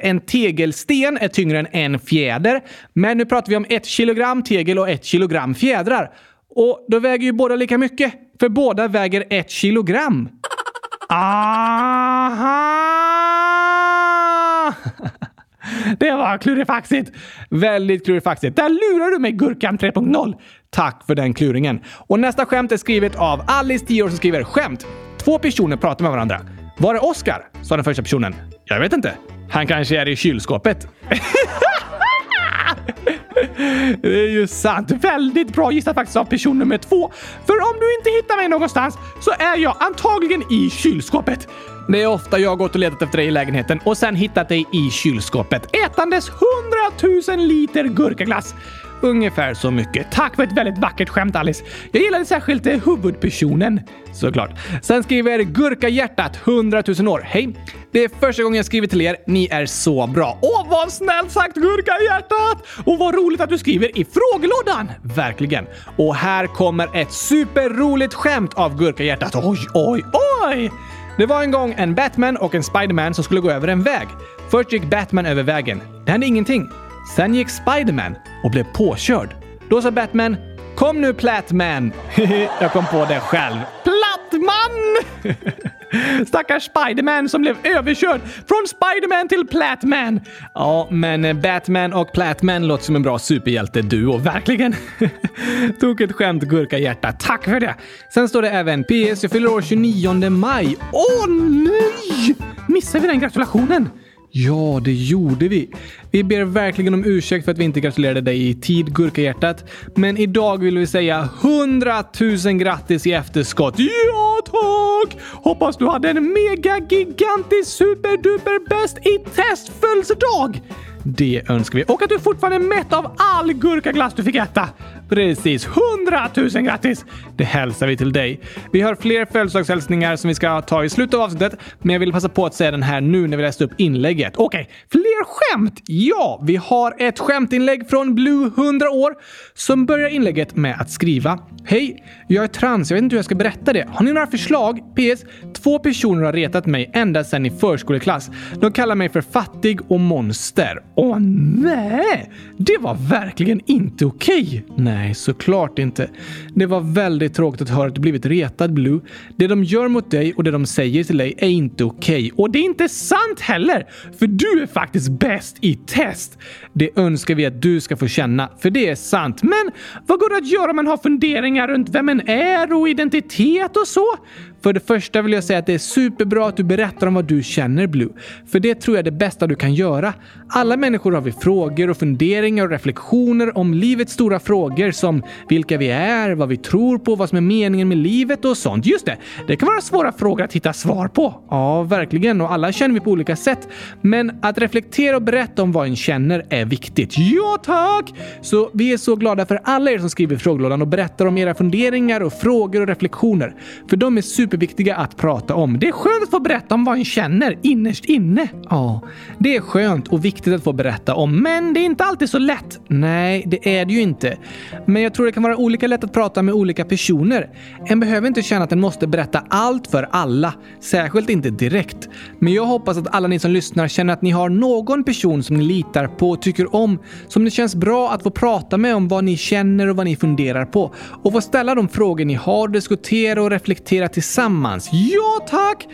En tegelsten är tyngre än en fjäder, men nu pratar vi om ett kilogram tegel och ett kilogram fjädrar. Och då väger ju båda lika mycket. för båda väger ett kilogram. Aha! Det var klurifaxigt. Väldigt klurifaxigt. Där lurar du mig, Gurkan 3.0. Tack för den kluringen. Och nästa skämt är skrivet av Alice, 10 år, som skriver skämt. Två personer pratar med varandra. Var är Oscar? sa den första personen. Jag vet inte. Han kanske är i kylskåpet. Det är ju sant. Väldigt bra gissat faktiskt av person nummer två. För om du inte hittar mig någonstans så är jag antagligen i kylskåpet. Det är ofta jag har gått och letat efter dig i lägenheten och sen hittat dig i kylskåpet. Ätandes hundratusen liter gurkaglass. Ungefär så mycket. Tack för ett väldigt vackert skämt Alice. Jag gillade särskilt eh, huvudpersonen. Såklart. Sen skriver Gurkahjärtat 100 000 år. Hej! Det är första gången jag skriver till er. Ni är så bra. Åh, vad snällt sagt Gurkahjärtat! Och vad roligt att du skriver i frågelådan. Verkligen. Och här kommer ett superroligt skämt av Gurkahjärtat. Oj, oj, oj! Det var en gång en Batman och en Spiderman som skulle gå över en väg. Först gick Batman över vägen. Det hände ingenting. Sen gick Spiderman och blev påkörd. Då sa Batman “Kom nu Platman!” Jag kom på det själv. Plattman! Stackars Spiderman som blev överkörd från Spiderman till Platman. Ja, men Batman och Platman låter som en bra superhjälteduo, Verkligen. Tog ett skämt, gurka hjärta. Tack för det. Sen står det även PS. Jag fyller år 29 maj. Åh nej! Missade vi den gratulationen? Ja, det gjorde vi. Vi ber verkligen om ursäkt för att vi inte gratulerade dig i tid, Gurkahjärtat. Men idag vill vi säga 100 000 grattis i efterskott. Ja, tack! Hoppas du hade en mega gigantisk superduper bäst i test födelsedag! Det önskar vi. Och att du fortfarande är mätt av all gurkaglass du fick äta. Precis, 100 000 grattis! Det hälsar vi till dig. Vi har fler födelsedagshälsningar som vi ska ta i slutet av avsnittet, men jag vill passa på att säga den här nu när vi läste upp inlägget. Okej, okay. fler skämt? Ja, vi har ett skämtinlägg från Blue 100 år som börjar inlägget med att skriva Hej! Jag är trans, jag vet inte hur jag ska berätta det. Har ni några förslag? PS. Två personer har retat mig ända sedan i förskoleklass. De kallar mig för fattig och monster. Åh nej! Det var verkligen inte okej. Okay. Nej, Nej, såklart inte. Det var väldigt tråkigt att höra att du blivit retad, Blue. Det de gör mot dig och det de säger till dig är inte okej. Okay. Och det är inte sant heller! För du är faktiskt bäst i test. Det önskar vi att du ska få känna, för det är sant. Men vad går det att göra om man har funderingar runt vem en är och identitet och så? För det första vill jag säga att det är superbra att du berättar om vad du känner, Blue. För det tror jag är det bästa du kan göra. Alla människor har vi frågor och funderingar och reflektioner om livets stora frågor som vilka vi är, vad vi tror på, vad som är meningen med livet och sånt. Just det, det kan vara svåra frågor att hitta svar på. Ja, verkligen. Och alla känner vi på olika sätt. Men att reflektera och berätta om vad en känner är viktigt. Ja, tack! Så vi är så glada för alla er som skriver i frågelådan och berättar om era funderingar och frågor och reflektioner. För de är super superviktiga att prata om. Det är skönt att få berätta om vad en känner innerst inne. Ja, det är skönt och viktigt att få berätta om, men det är inte alltid så lätt. Nej, det är det ju inte. Men jag tror det kan vara olika lätt att prata med olika personer. En behöver inte känna att en måste berätta allt för alla, särskilt inte direkt. Men jag hoppas att alla ni som lyssnar känner att ni har någon person som ni litar på och tycker om, som det känns bra att få prata med om vad ni känner och vad ni funderar på och få ställa de frågor ni har, diskutera och reflektera tillsammans tillsammans. Ja, tack!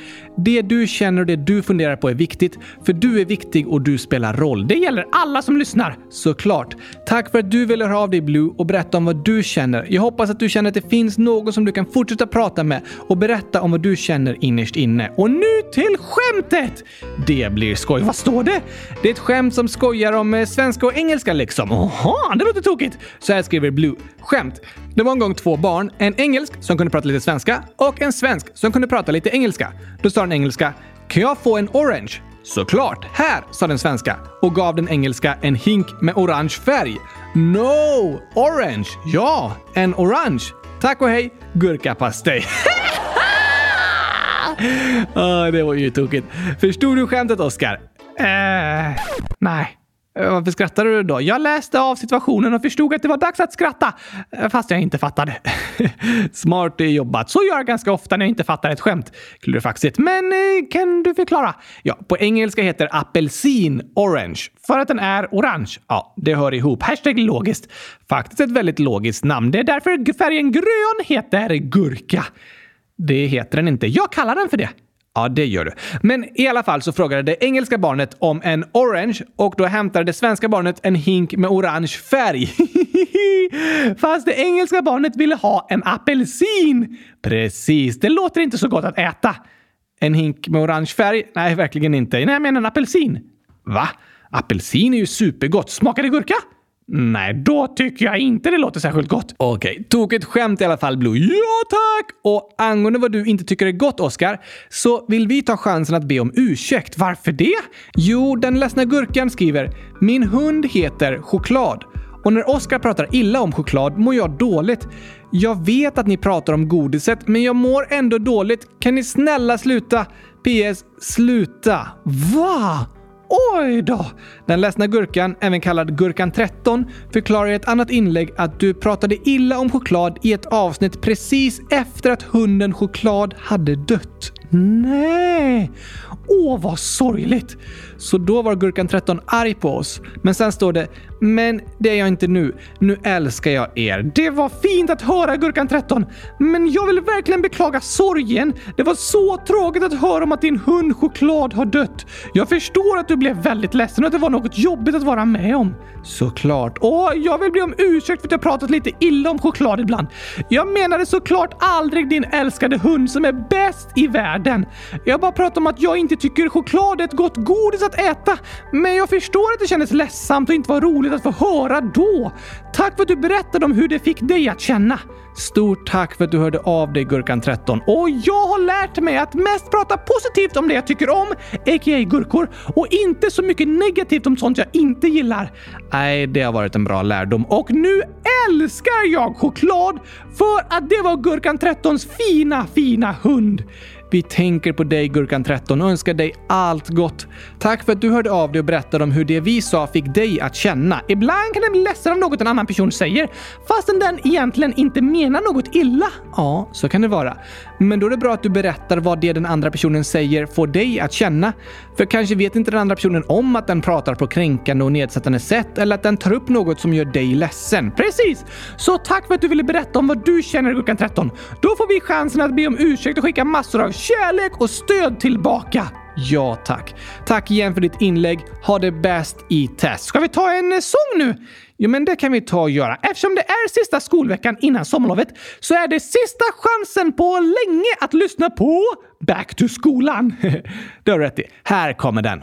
Det du känner och det du funderar på är viktigt, för du är viktig och du spelar roll. Det gäller alla som lyssnar. Såklart. Tack för att du ville höra av dig Blue och berätta om vad du känner. Jag hoppas att du känner att det finns någon som du kan fortsätta prata med och berätta om vad du känner innerst inne. Och nu till skämtet! Det blir skoj. Vad står det? Det är ett skämt som skojar om eh, svenska och engelska liksom. Jaha, det låter tokigt. Så här skriver Blue. Skämt. Det var en gång två barn, en engelsk som kunde prata lite svenska och en svensk som kunde prata lite engelska. Då sa den engelska “Kan jag få en orange?” “Såklart! Här!” sa den svenska och gav den engelska en hink med orange färg. “No! Orange! Ja, en orange! Tack och hej! Gurkapastej!” oh, Det var ju tokigt. Förstod du skämtet, Oskar? Uh, eh, nej. Eh, varför skrattar du då? Jag läste av situationen och förstod att det var dags att skratta, eh, fast jag inte fattade. Smart jobbat. Så gör jag ganska ofta när jag inte fattar ett skämt. Klurifaxigt. Men eh, kan du förklara? Ja, på engelska heter apelsin orange för att den är orange. Ja, det hör ihop. Hashtag logiskt. Faktiskt ett väldigt logiskt namn. Det är därför färgen grön heter gurka. Det heter den inte. Jag kallar den för det. Ja, det gör du. Men i alla fall så frågade det engelska barnet om en orange och då hämtade det svenska barnet en hink med orange färg. Fast det engelska barnet ville ha en apelsin. Precis, det låter inte så gott att äta. En hink med orange färg? Nej, verkligen inte. Nej, jag menar en apelsin. Va? Apelsin är ju supergott. Smakar det gurka? Nej, då tycker jag inte det låter särskilt gott. Okej, okay. tokigt skämt i alla fall, Blue. Ja, tack! Och angående vad du inte tycker är gott, Oscar, så vill vi ta chansen att be om ursäkt. Varför det? Jo, den ledsna gurkan skriver “Min hund heter Choklad” och när Oscar pratar illa om choklad mår jag dåligt. Jag vet att ni pratar om godiset, men jag mår ändå dåligt. Kan ni snälla sluta? PS. Sluta. Va? Oj då! Den ledsna gurkan, även kallad Gurkan 13, förklarar i ett annat inlägg att du pratade illa om choklad i ett avsnitt precis efter att hunden Choklad hade dött. Nej! Åh, vad sorgligt! Så då var Gurkan 13 arg på oss. Men sen står det “Men det är jag inte nu. Nu älskar jag er.” Det var fint att höra Gurkan 13, men jag vill verkligen beklaga sorgen. Det var så tråkigt att höra om att din hund Choklad har dött. Jag förstår att du blev väldigt ledsen och att det var något jobbigt att vara med om. Såklart. Och jag vill be om ursäkt för att jag pratat lite illa om choklad ibland. Jag menade såklart aldrig din älskade hund som är bäst i världen. Jag bara pratar om att jag inte tycker choklad är ett gott godis att äta. Men jag förstår att det kändes ledsamt och inte var roligt att få höra då. Tack för att du berättade om hur det fick dig att känna. Stort tack för att du hörde av dig Gurkan 13. Och jag har lärt mig att mest prata positivt om det jag tycker om, a.k.a. gurkor, och inte så mycket negativt om sånt jag inte gillar. Nej, det har varit en bra lärdom och nu älskar jag choklad för att det var Gurkan 13s fina, fina hund. Vi tänker på dig Gurkan 13 och önskar dig allt gott. Tack för att du hörde av dig och berättade om hur det vi sa fick dig att känna. Ibland kan jag bli ledsen av något en annan person säger, fastän den egentligen inte menar något illa. Ja, så kan det vara. Men då är det bra att du berättar vad det den andra personen säger får dig att känna. För kanske vet inte den andra personen om att den pratar på kränkande och nedsättande sätt eller att den tar upp något som gör dig ledsen. Precis! Så tack för att du ville berätta om vad du känner Gurkan 13. Då får vi chansen att be om ursäkt och skicka massor av kärlek och stöd tillbaka. Ja, tack. Tack igen för ditt inlägg. Ha det bäst i test. Ska vi ta en eh, sång nu? Jo, men det kan vi ta och göra. Eftersom det är sista skolveckan innan sommarlovet så är det sista chansen på länge att lyssna på Back to skolan. det har du rätt i. Här kommer den.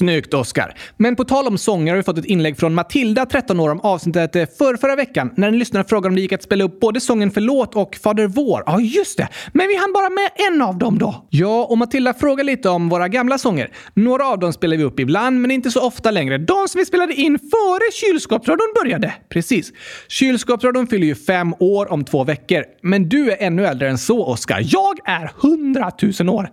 Snyggt, Oscar. Men på tal om sånger har vi fått ett inlägg från Matilda, 13 år, om avsnittet eh, för förra veckan när en lyssnare frågade om det gick att spela upp både sången Förlåt och Fader vår. Ja, just det. Men vi hann bara med en av dem då. Ja, och Matilda frågade lite om våra gamla sånger. Några av dem spelar vi upp ibland, men inte så ofta längre. De som vi spelade in före kylskåpsradion började. Precis. Kylskåpsradion fyller ju fem år om två veckor. Men du är ännu äldre än så, Oscar. Jag är hundratusen år.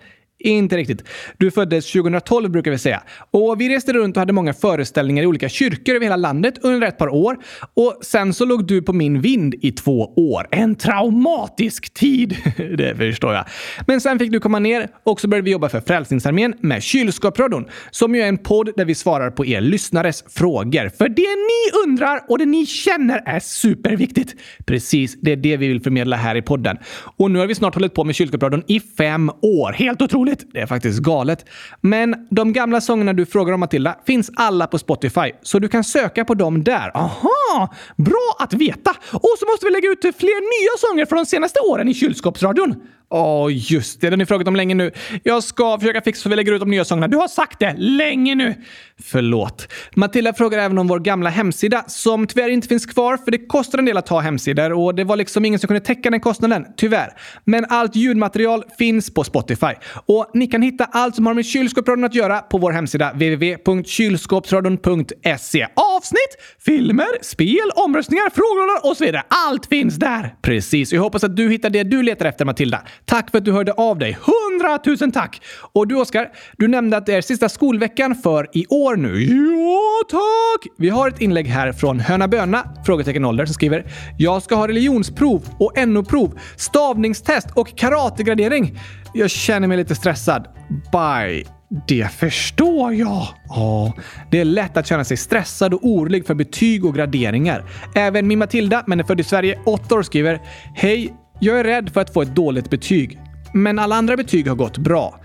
Inte riktigt. Du föddes 2012 brukar vi säga. Och vi reste runt och hade många föreställningar i olika kyrkor över hela landet under ett par år. Och sen så låg du på min vind i två år. En traumatisk tid! det förstår jag. Men sen fick du komma ner och så började vi jobba för Frälsningsarmén med Kylskåpsradion, som ju är en podd där vi svarar på er lyssnares frågor. För det ni undrar och det ni känner är superviktigt. Precis, det är det vi vill förmedla här i podden. Och nu har vi snart hållit på med Kylskåpsradion i fem år. Helt otroligt! Det är faktiskt galet. Men de gamla sångerna du frågar om Matilda finns alla på Spotify, så du kan söka på dem där. Aha! Bra att veta! Och så måste vi lägga ut fler nya sånger från de senaste åren i kylskåpsradion. Ja, oh, just det. Den har ni frågat om länge nu. Jag ska försöka fixa så vi lägger ut de nya sångerna. Du har sagt det länge nu. Förlåt. Matilda frågar även om vår gamla hemsida som tyvärr inte finns kvar för det kostar en del att ha hemsidor och det var liksom ingen som kunde täcka den kostnaden, tyvärr. Men allt ljudmaterial finns på Spotify och ni kan hitta allt som har med kylskåpsradion att göra på vår hemsida www.kylskåpsradion.se. Avsnitt, filmer, spel, omröstningar, frågor och så vidare. Allt finns där! Precis. Jag hoppas att du hittar det du letar efter, Matilda. Tack för att du hörde av dig. Hundratusen tack! Och du, Oskar, du nämnde att det är sista skolveckan för i år nu. Ja, tack! Vi har ett inlägg här från Höna Böna, frågetecken ålder, som skriver “Jag ska ha religionsprov och NO-prov, stavningstest och karategradering. Jag känner mig lite stressad. Bye. Det förstår jag. Ja, det är lätt att känna sig stressad och orolig för betyg och graderingar. Även min Matilda, men är född i Sverige, 8 år, skriver “Hej, jag är rädd för att få ett dåligt betyg. Men alla andra betyg har gått bra.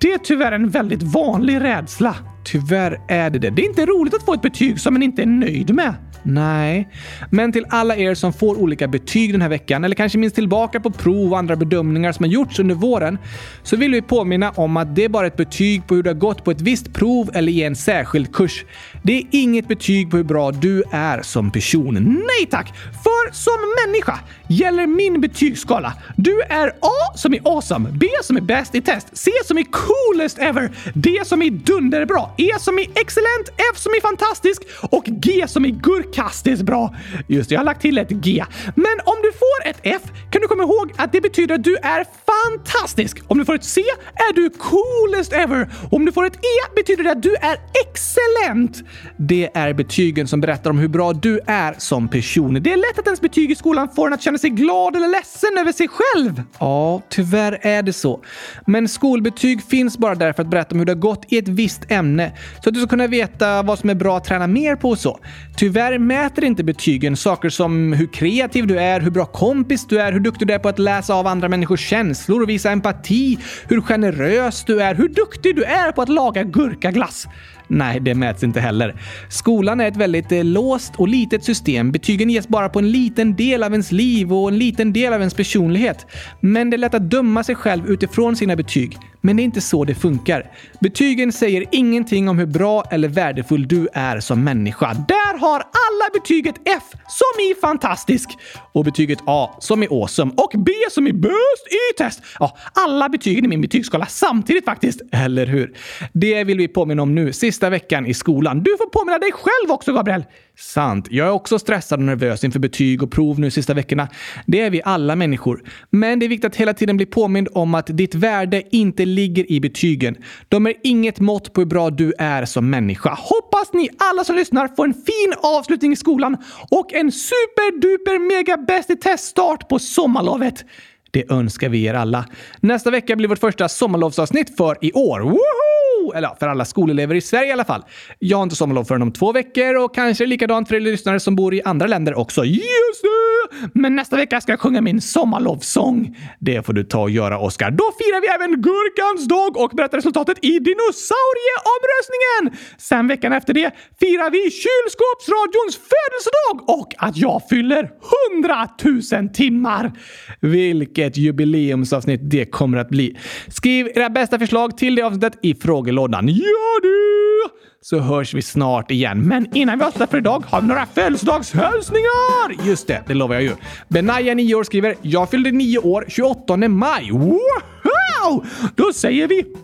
Det är tyvärr en väldigt vanlig rädsla. Tyvärr är det det. Det är inte roligt att få ett betyg som man inte är nöjd med. Nej, men till alla er som får olika betyg den här veckan eller kanske minns tillbaka på prov och andra bedömningar som har gjorts under våren så vill vi påminna om att det är bara ett betyg på hur du har gått på ett visst prov eller i en särskild kurs. Det är inget betyg på hur bra du är som person. Nej tack! För som människa gäller min betygsskala. Du är A som är awesome, B som är bäst i test, C som är coolest ever, D som är dunderbra, E som är excellent, F som är fantastisk och G som är gurkastiskt bra. Just det, jag har lagt till ett G. Men om du får ett F kan du komma ihåg att det betyder att du är fantastisk. Om du får ett C är du coolest ever. Om du får ett E betyder det att du är excellent. Det är betygen som berättar om hur bra du är som person. Det är lätt att ens betyg i skolan får en att känna sig glad eller ledsen över sig själv. Ja, tyvärr är det så. Men skolbetyg finns bara där för att berätta om hur det har gått i ett visst ämne så att du ska kunna veta vad som är bra att träna mer på och så. Tyvärr mäter inte betygen saker som hur kreativ du är, hur bra kompis du är, hur duktig du är på att läsa av andra människors känslor och visa empati, hur generös du är, hur duktig du är på att laga gurkaglass. Nej, det mäts inte heller. Skolan är ett väldigt eh, låst och litet system. Betygen ges bara på en liten del av ens liv och en liten del av ens personlighet. Men det är lätt att döma sig själv utifrån sina betyg. Men det är inte så det funkar. Betygen säger ingenting om hur bra eller värdefull du är som människa. Där har alla betyget F som i fantastisk och betyget A som i awesome och B som i bäst i test. Ja, alla betygen i min betygsskala samtidigt faktiskt. Eller hur? Det vill vi påminna om nu, sista veckan i skolan. Du får påminna dig själv också, Gabriel. Sant. Jag är också stressad och nervös inför betyg och prov nu sista veckorna. Det är vi alla människor. Men det är viktigt att hela tiden bli påmind om att ditt värde inte ligger i betygen. De är inget mått på hur bra du är som människa. Hoppas ni alla som lyssnar får en fin avslutning i skolan och en superduper mega bäst i teststart på sommarlovet. Det önskar vi er alla. Nästa vecka blir vårt första sommarlovsavsnitt för i år. Woho! Eller ja, för alla skolelever i Sverige i alla fall. Jag har inte sommarlov förrän om två veckor och kanske likadant för er lyssnare som bor i andra länder också. Just det! Men nästa vecka ska jag sjunga min sommarlovssång. Det får du ta och göra, Oskar. Då firar vi även Gurkans dag och berättar resultatet i dinosaurieomröstningen! Sen veckan efter det firar vi Kylskåpsradions födelsedag och att jag fyller 100 000 timmar. Vilket jubileumsavsnitt det kommer att bli. Skriv era bästa förslag till det avsnittet i frågelådan lådan. Ja du! Så hörs vi snart igen. Men innan vi avslutar för idag har vi några födelsedagshälsningar! Just det, det lovar jag ju. Benaya, 9 år, skriver “Jag fyllde 9 år 28 maj. Wow! Då säger vi 100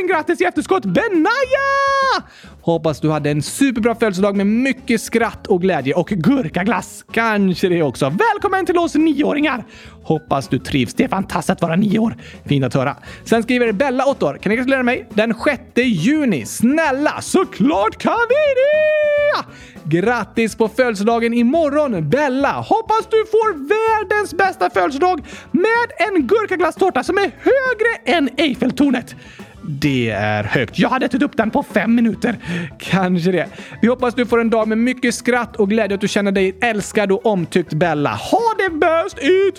000 grattis i efterskott Benaya! Hoppas du hade en superbra födelsedag med mycket skratt och glädje och gurkaglass. Kanske det också. Välkommen till oss nioåringar! Hoppas du trivs. Det är fantastiskt att vara nio år. Fint att höra. Sen skriver Bella, 8 år. Kan ni gratulera mig den 6 juni? Snälla, såklart kan vi det! Grattis på födelsedagen imorgon Bella! Hoppas du får världens bästa födelsedag med en gurkaglasstårta som är högre än Eiffeltornet. Det är högt. Jag hade ätit upp den på fem minuter. Kanske det. Vi hoppas du får en dag med mycket skratt och glädje att du känner dig älskad och omtyckt Bella. Ha det bäst i!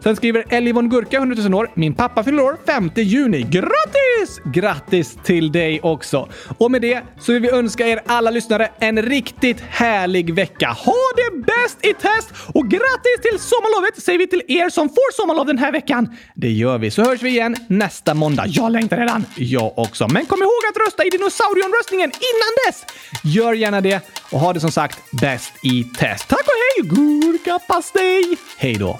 Sen skriver Elivon Gurka, 100 000 år. Min pappa fyller år 5 juni. Grattis! Grattis till dig också. Och med det så vill vi önska er alla lyssnare en riktigt härlig vecka. Ha det bäst i test och grattis till sommarlovet säger vi till er som får sommarlov den här veckan. Det gör vi. Så hörs vi igen nästa måndag. Jag längtar redan. Jag också. Men kom ihåg att rösta i dinosaurieomröstningen innan dess! Gör gärna det och ha det som sagt bäst i test. Tack och hej! Gurkapastej! Hej då!